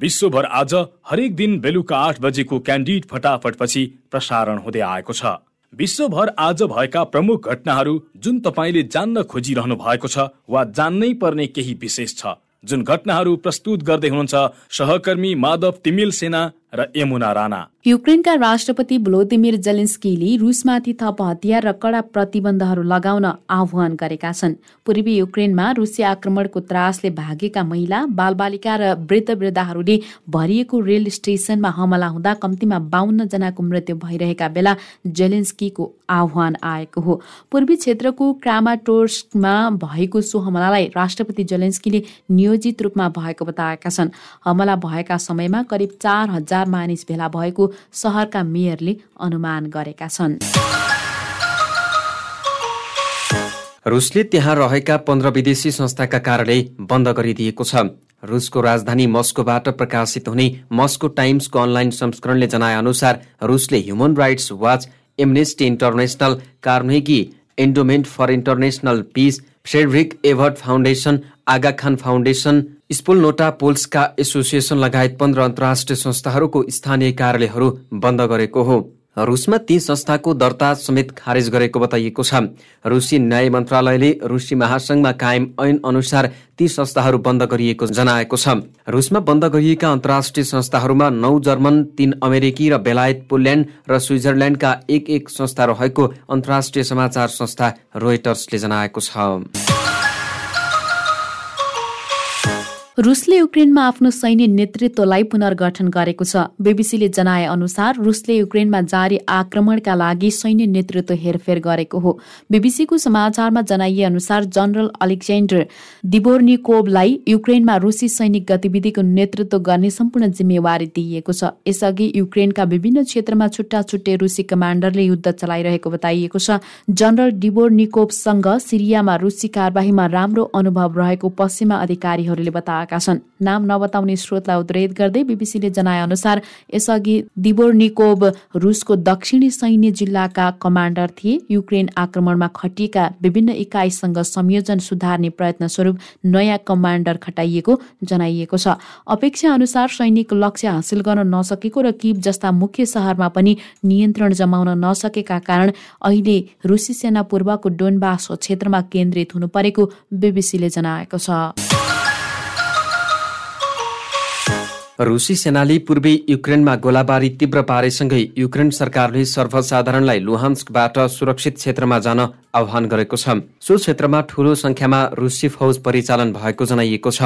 विश्वभर आज हरेक दिन बेलुका आठ बजेको क्यान्डिड फटाफटपछि प्रसारण हुँदै आएको छ। विश्वभर आज भएका प्रमुख घटनाहरू जुन तपाईँले जान्न खोजिरहनु भएको छ वा जान्नै पर्ने केही विशेष छ जुन घटनाहरू प्रस्तुत गर्दै हुनुहुन्छ सहकर्मी माधव तिमिल सेना र यमुना राणा। युक्रेनका राष्ट्रपति भ्लोदिमिर जेलेन्स्कीले रुसमाथि थप हतियार र कडा प्रतिबन्धहरू लगाउन आह्वान गरेका छन्। पूर्वी युक्रेनमा रुसी आक्रमणको त्रासले भागेका महिला बालबालिका र वृद्ध वृद्धाहरूले भरिएको रेल स्टेसनमा हमला हुँदा कम्तीमा बाहन्न जनाको मृत्यु भइरहेका बेला जेलेन्स्कीको आह्वान आएको हो। पूर्वी क्षेत्रको क्रामाटोर्समा भएको सो हमलालाई राष्ट्रपति जेलेन्स्कीले नियोजित रूपमा भएको बताएका छन्। हमला भएका समयमा करिब चार हजार मानिस भेला भएको सहरका मेयरले अनुमान गरेका छन्। रुसले त्यहाँ रहेका पन्ध्र विदेशी संस्थाका कार्यालय बन्द गरिदिएको छ। रुसको राजधानी मस्कोबाट प्रकाशित हुने मस्को टाइम्सको अनलाइन संस्करणले जनाए अनुसार रुसले Human Rights Watch Amnesty International Carnegie Endowment for International Peace Friedrich Ebert Foundation Aga Khan Foundation Wspolnota Polska Association लगायत पन्ध्र अन्तर्राष्ट्रिय संस्थाहरूको स्थानीय कार्यालयहरू बन्द गरेको हो। रुसमा ती संस्थाको दर्ता समेत खारेज गरेको बताइएको छ। रुसी न्याय मन्त्रालयले रुसी महासंघमा कायम ऐन अनुसार ती संस्थाहरू बन्द गरिएको जनाएको छ। रुसमा बन्द गरिएका अन्तर्राष्ट्रिय संस्थाहरूमा नौ जर्मन तीन अमेरिकी र बेलायत पोल्यान्ड र स्विजरल्याण्डका एक एक संस्था रहेको अन्तर्राष्ट्रिय समाचार संस्था रोयटर्सले जनाएको छ। रुसले युक्रेनमा आफ्नो सैन्य नेतृत्वलाई पुनर्गठन गरेको छ। बीबीसीले जनाए अनुसार रुसले युक्रेनमा जारी आक्रमणका लागि सैन्य नेतृत्व हेरफेर गरेको हो। बीबीसीको समाचारमा जनाइए अनुसार जनरल अलेक्जेन्डर दिबोर्निकोभलाई युक्रेनमा रुसी सैनिक गतिविधिको नेतृत्व गर्ने सम्पूर्ण जिम्मेवारी दिइएको छ। यसअघि युक्रेनका विभिन्न क्षेत्रमा छुट्टा छुट्टै रुसी कमाण्डरले युद्ध चलाइरहेको बताइएको छ। जनरल डिबोर्निकोभसँग सिरियामा रुसी कारवाहीमा राम्रो अनुभव रहेको पश्चिमा अधिकारीहरूले बताए आएका छन्। नाम नबताउने स्रोतलाई उद्रेत गर्दै बीबीसीले जनाए अनुसार यसअघि दिबोर्निकोभ रुसको दक्षिणी सैन्य जिल्लाका कमान्डर थिए। युक्रेन आक्रमणमा खटिएका विभिन्न इकाइसँग संयोजन सुधार्ने प्रयत्न स्वरूप नयाँ कमान्डर खटाइएको जनाइएको छ। अपेक्षा अनुसार सैनिक लक्ष्य हासिल गर्न नसकेको र किब जस्ता मुख्य सहरमा पनि नियन्त्रण जमाउन नसकेका कारण अहिले रुसी सेना पूर्वको डोनबास क्षेत्रमा केन्द्रित हुनु परेको बीबीसीले जनाएको छ। रुसी सेनाले पूर्वी युक्रेनमा गोलाबारी तीव्र पारेसँगै युक्रेन सरकारले सर्वसाधारणलाई लुहान्स्कबाट सुरक्षित क्षेत्रमा जान आह्वान गरेको छ। सो क्षेत्रमा ठूलो संख्यामा रुसी फौज परिचालन भएको जनाइएको छ।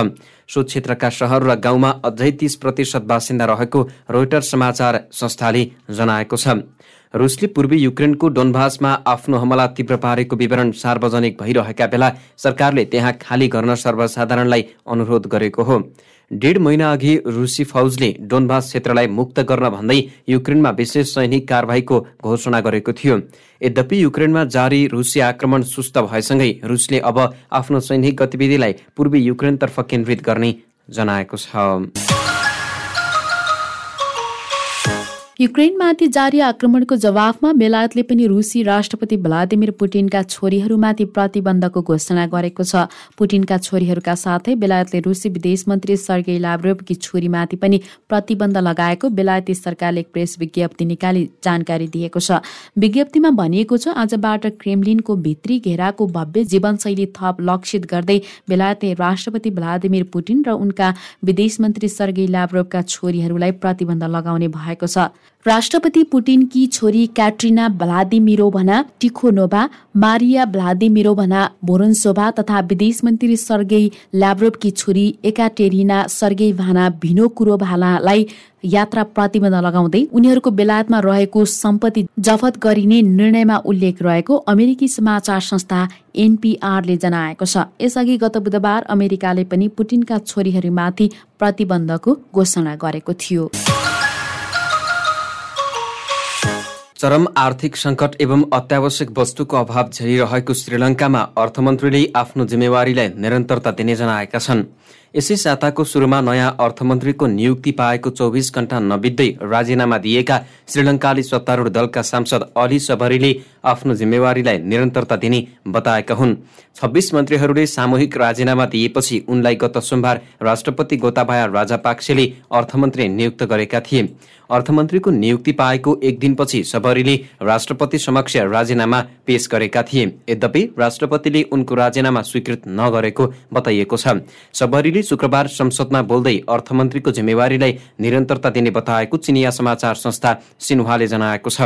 सो क्षेत्रका सहर र गाउँमा अझै तीस प्रतिशत बासिन्दा रहेको रोइटर समाचार संस्थाले जनाएको छ। रुसले पूर्वी युक्रेनको डोनभासमा आफ्नो हमला तीव्र पारेको विवरण सार्वजनिक भइरहेका बेला सरकारले त्यहाँ खाली गर्न सर्वसाधारणलाई अनुरोध गरेको हो। डेढ महिना अघि रुसी फौजले डोनभास क्षेत्रलाई मुक्त गर्न भन्दै युक्रेनमा विशेष सैनिक कारवाहीको घोषणा गरेको थियो। यद्यपि युक्रेनमा जारी रुसी आक्रमण सुस्त भएसँगै रुसले अब आफ्नो सैनिक गतिविधिलाई पूर्वी युक्रेनतर्फ केन्द्रित गर्ने जनाएको छ। युक्रेनमाथि जारी आक्रमणको जवाफमा बेलायतले पनि रुसी राष्ट्रपति भ्लादिमिर पुटिनका छोरीहरूमाथि प्रतिबन्धको घोषणा गरेको छ। पुटिनका छोरीहरूका साथै बेलायतले रुसी विदेश मन्त्री सर्गे लाब्रोभकी छोरीमाथि पनि प्रतिबन्ध लगाएको बेलायती सरकारले प्रेस विज्ञप्ति निकाली जानकारी दिएको छ। विज्ञप्तिमा भनिएको छ आजबाट क्रेमलिनको भित्री घेराको भव्य जीवनशैली थप लक्षित गर्दै बेलायती राष्ट्रपति भ्लादिमिर पुटिन र उनका विदेश मन्त्री सर्गे लाब्रोभका छोरीहरूलाई प्रतिबन्ध लगाउने भएको छ। राष्ट्रपति पुटिनकी छोरी क्याट्रिना भ्लादिमिरोभना टिखोनोभा मारिया भ्लादिमिरोभना भोरन्सोभा तथा विदेश मन्त्री सर्गेई ल्याब्रोभकी छोरी एकाटेरिना सर्गेई भाना भिनोकुरोभालालाई यात्रा प्रतिबन्ध लगाउँदै उनीहरूको बेलायतमा रहेको सम्पत्ति जफत गरिने निर्णयमा उल्लेख रहेको अमेरिकी समाचार संस्था एनपिआरले जनाएको छ। यसअघि गत बुधबार अमेरिकाले पनि पुटिनका छोरीहरूमाथि प्रतिबन्धको घोषणा गरेको थियो। चरम आर्थिक सङ्कट एवं अत्यावश्यक वस्तुको अभाव झेलिरहेको श्रीलङ्कामा अर्थमन्त्रीले आफ्नो जिम्मेवारीलाई निरन्तरता दिने जनाएका छन्। यसै साताको सुरुमा नयाँ अर्थमन्त्रीको नियुक्ति पाएको चौबिस घण्टा नबित्दै राजीनामा दिएका श्रीलङ्काली सत्तारूढ दलका सांसद अली सबरीले आफ्नो जिम्मेवारीलाई निरन्तरता दिने बताएका हुन्। छब्बिस मन्त्रीहरूले सामूहिक राजीनामा दिएपछि उनलाई गत सोमबार राष्ट्रपति गोताबाया राजापाक्सेले अर्थमन्त्री नियुक्त गरेका थिए। अर्थमन्त्रीको नियुक्ति पाएको एक दिनपछि सबरीले राष्ट्रपति समक्ष राजीनामा पेश गरेका थिए। यद्यपि राष्ट्रपतिले उनको राजीनामा स्वीकृत नगरेको बताइएको छ। सबरीले शुक्रबार संसदमा बोल्दै अर्थमन्त्रीको जिम्मेवारीलाई निरन्तरता दिने बताएको चिनिया समाचार संस्था सिन्हाले जनाएको छ।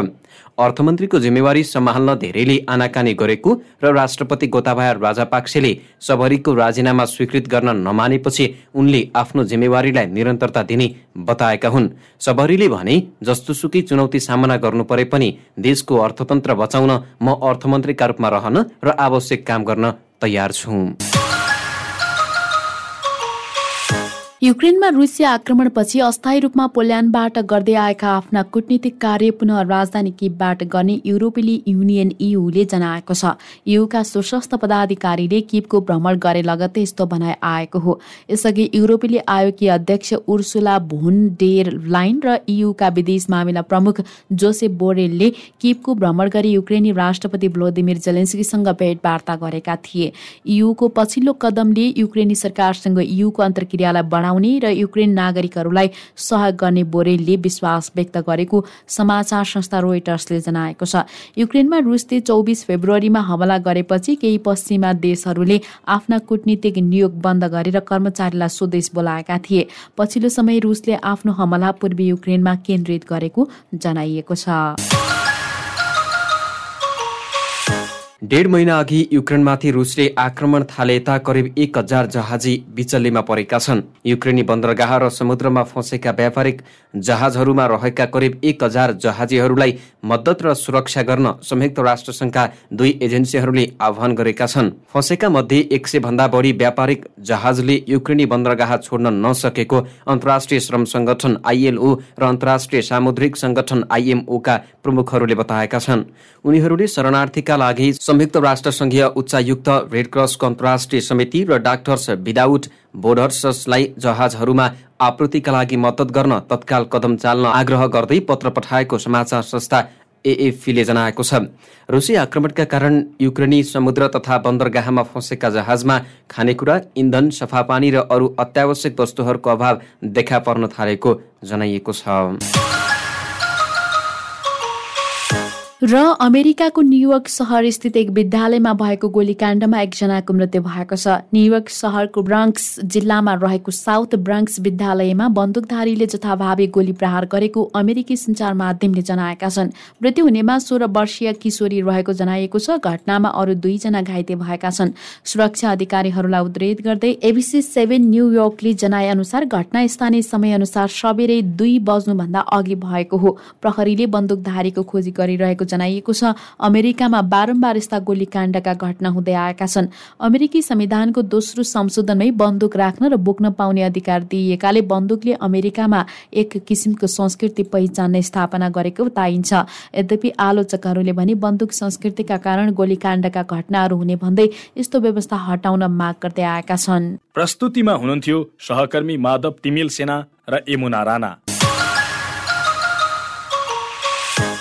अर्थमन्त्रीको जिम्मेवारी सम्हाल्न धेरैले आनाकानी गरेको र राष्ट्रपति गोताबाया राजापाक्सेले सबरीको राजीनामा स्वीकृत गर्न नमानेपछि उनले आफ्नो जिम्मेवारीलाई निरन्तरता दिने बताएका हुन्। सबरीले भने जस्तोसुकै चुनौती सामना गर्नु परे पनि देशको अर्थतन्त्र बचाउन म अर्थमन्त्रीका रूपमा रहन र आवश्यक काम गर्न तयार छु। युक्रेनमा रुसिया आक्रमणपछि अस्थायी रूपमा पोल्यान्डबाट गर्दै आएका आफ्ना कूटनीतिक कार्य पुनः राजधानी किबबाट गर्ने युरोपेली युनियन इयुले जनाएको छ। युका सशस्त्र पदाधिकारीले किबको भ्रमण गरे लगत्तै यस्तो भनाइ आएको हो। यसअघि युरोपेली आयोगकी अध्यक्ष उर्सुला भुन डेर लाइन र इयुका विदेश मामिला प्रमुख जोसेफ बोरेलले किबको भ्रमण गरी युक्रेनी राष्ट्रपति भ्लोदिमिर जेलेन्स्कीसँग भेटवार्ता गरेका थिए। इयुको पछिल्लो कदमले युक्रेनी सरकारसँग इयुको अन्तर्क्रियालाई बढाउन बनाउने र युक्रेन नागरिकहरूलाई सहयोग गर्ने बोरेलले विश्वास व्यक्त गरेको समाचार संस्था रोइटर्सले जनाएको छ। युक्रेनमा रुसले चौबिस फेब्रुअरीमा हमला गरेपछि केही पश्चिमा देशहरूले आफ्ना कूटनीतिक नियोग बन्द गरेर कर्मचारीलाई स्वदेश बोलाएका थिए। पछिल्लो समय रुसले आफ्नो हमला पूर्वी युक्रेनमा केन्द्रित गरेको जनाइएको छ। डेढ महिना अघि युक्रेनमाथि रुसले आक्रमण थाले यता करिब एक हजार जहाजी बिचल्लीमा परेका छन्। युक्रेनी बन्दरगाह र समुद्रमा फँसेका व्यापारिक जहाजहरूमा रहेका करिब एक हजार जहाजीहरूलाई मद्दत र सुरक्षा गर्न संयुक्त राष्ट्रसङ्घका दुई एजेन्सीहरूले आह्वान गरेका छन्। फँसेका मध्ये एक सय भन्दा बढी व्यापारिक जहाजले युक्रेनी बन्दरगाह छोड्न नसकेको अन्तर्राष्ट्रिय श्रम संगठन आइएलओ र अन्तर्राष्ट्रिय सामुद्रिक संगठन आइएमओका प्रमुखहरूले बताएका छन्। उनीहरूले शरणार्थीका लागि संयुक्त राष्ट्र संघीय उच्चायुक्त रेडक्रसको अन्तर्राष्ट्रिय समिति र डाक्टर्स विदाउट बोर्डर्सलाई जहाजहरूमा आपूर्तिका लागि मद्दत गर्न तत्काल कदम चाल्न आग्रह गर्दै पत्र पठाएको समाचार संस्था एएफीले जनाएको छ। रुसी आक्रमणका कारण युक्रेनी समुद्र तथा बन्दरगाहमा फँसेका जहाजमा खानेकुरा इन्धन सफापानी र अरू अत्यावश्यक वस्तुहरूको अभाव देखा पर्न थालेको जनाइएको छ। र अमेरिकाको न्युयोर्क सहर स्थित एक विद्यालयमा भएको गोलीकाण्डमा एकजनाको मृत्यु भएको छ। न्युयोर्क सहरको ब्राङ्क्स जिल्लामा रहेको साउथ ब्राङ्क्स विद्यालयमा बन्दुकधारीले जथाभावी गोली प्रहार गरेको अमेरिकी सञ्चार माध्यमले जनाएका छन्। मृत्यु हुनेमा सोह्र वर्षीय किशोरी रहेको जनाइएको छ। घटनामा अरू दुईजना घाइते भएका छन्। सुरक्षा अधिकारीहरूलाई उद्धित गर्दै एबिसी सेभेन न्युयोर्कले जनाए अनुसार घटना स्थानीय समय अनुसार सबेरै दुई बज्नुभन्दा अघि भएको हो। प्रहरीले बन्दुकधारीको खोजी गरिरहेको जनाइएको छ। अमेरिकामा बारम्बार यस्ता गोलीकाण्डका घटना हुँदै आएका छन्। अमेरिकी संविधानको दोस्रो संशोधनमै बन्दुक राख्न र बोक्न पाउने अधिकार दिइएकाले बन्दुकले अमेरिकामा एक किसिमको संस्कृति पहिचान स्थापना गरेको बताइन्छ। यद्यपि आलोचकहरूले भने बन्दुक संस्कृतिका कारण गोलीकाण्डका घटनाहरू हुने भन्दै यस्तो व्यवस्था हटाउन माग गर्दै आएका छन्। प्रस्तुतिमा हुनुहुन्थ्यो सहकर्मी माधव तिमिल सेना र यमुना राणा।